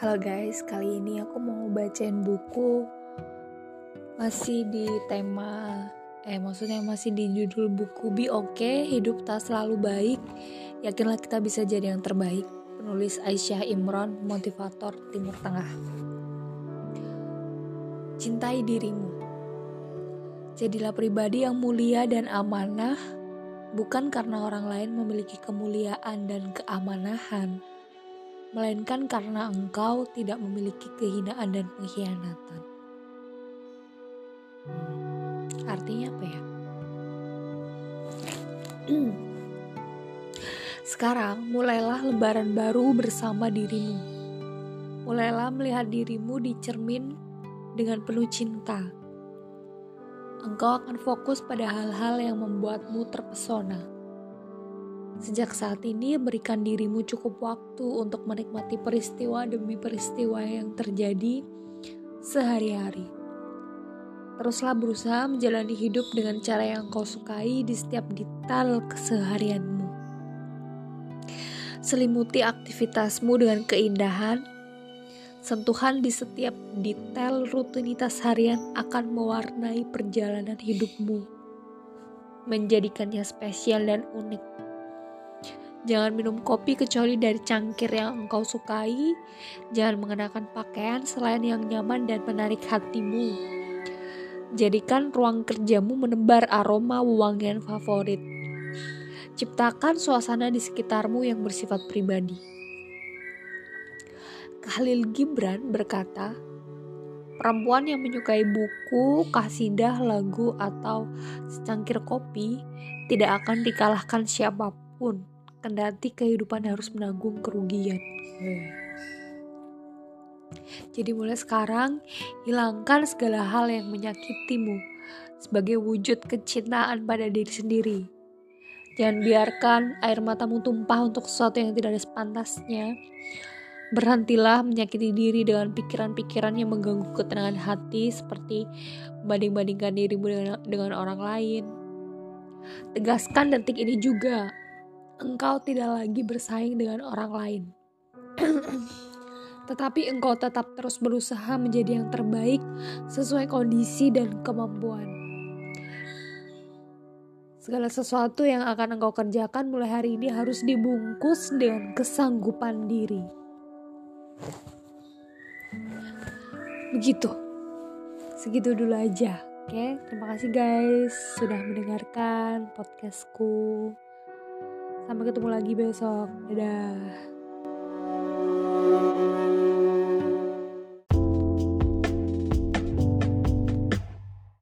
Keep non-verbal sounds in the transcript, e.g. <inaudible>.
Halo guys, kali ini aku mau bacain buku masih di tema eh maksudnya masih di judul buku Be Okay, Hidup Tak Selalu Baik. Yakinlah kita bisa jadi yang terbaik. Penulis Aisyah Imron, motivator Timur Tengah. Cintai dirimu. Jadilah pribadi yang mulia dan amanah, bukan karena orang lain memiliki kemuliaan dan keamanahan melainkan karena engkau tidak memiliki kehinaan dan pengkhianatan. Artinya apa ya? Sekarang mulailah lebaran baru bersama dirimu. Mulailah melihat dirimu di cermin dengan penuh cinta. Engkau akan fokus pada hal-hal yang membuatmu terpesona Sejak saat ini, berikan dirimu cukup waktu untuk menikmati peristiwa demi peristiwa yang terjadi sehari-hari. Teruslah berusaha menjalani hidup dengan cara yang kau sukai di setiap detail keseharianmu. Selimuti aktivitasmu dengan keindahan. Sentuhan di setiap detail rutinitas harian akan mewarnai perjalanan hidupmu, menjadikannya spesial dan unik. Jangan minum kopi kecuali dari cangkir yang engkau sukai. Jangan mengenakan pakaian selain yang nyaman dan menarik hatimu. Jadikan ruang kerjamu menebar aroma wangian favorit. Ciptakan suasana di sekitarmu yang bersifat pribadi. Khalil Gibran berkata, perempuan yang menyukai buku, kasidah, lagu, atau secangkir kopi tidak akan dikalahkan siapa pun kendati kehidupan harus menanggung kerugian. Jadi mulai sekarang, hilangkan segala hal yang menyakitimu sebagai wujud kecintaan pada diri sendiri. Jangan biarkan air matamu tumpah untuk sesuatu yang tidak ada sepantasnya. Berhentilah menyakiti diri dengan pikiran-pikiran yang mengganggu ketenangan hati seperti membanding-bandingkan dirimu dengan, dengan orang lain. Tegaskan detik ini juga engkau tidak lagi bersaing dengan orang lain. <clears throat> Tetapi engkau tetap terus berusaha menjadi yang terbaik sesuai kondisi dan kemampuan. Segala sesuatu yang akan engkau kerjakan mulai hari ini harus dibungkus dengan kesanggupan diri. Begitu. Segitu dulu aja. Oke, terima kasih guys sudah mendengarkan podcastku. Sampai ketemu lagi besok. Dadah.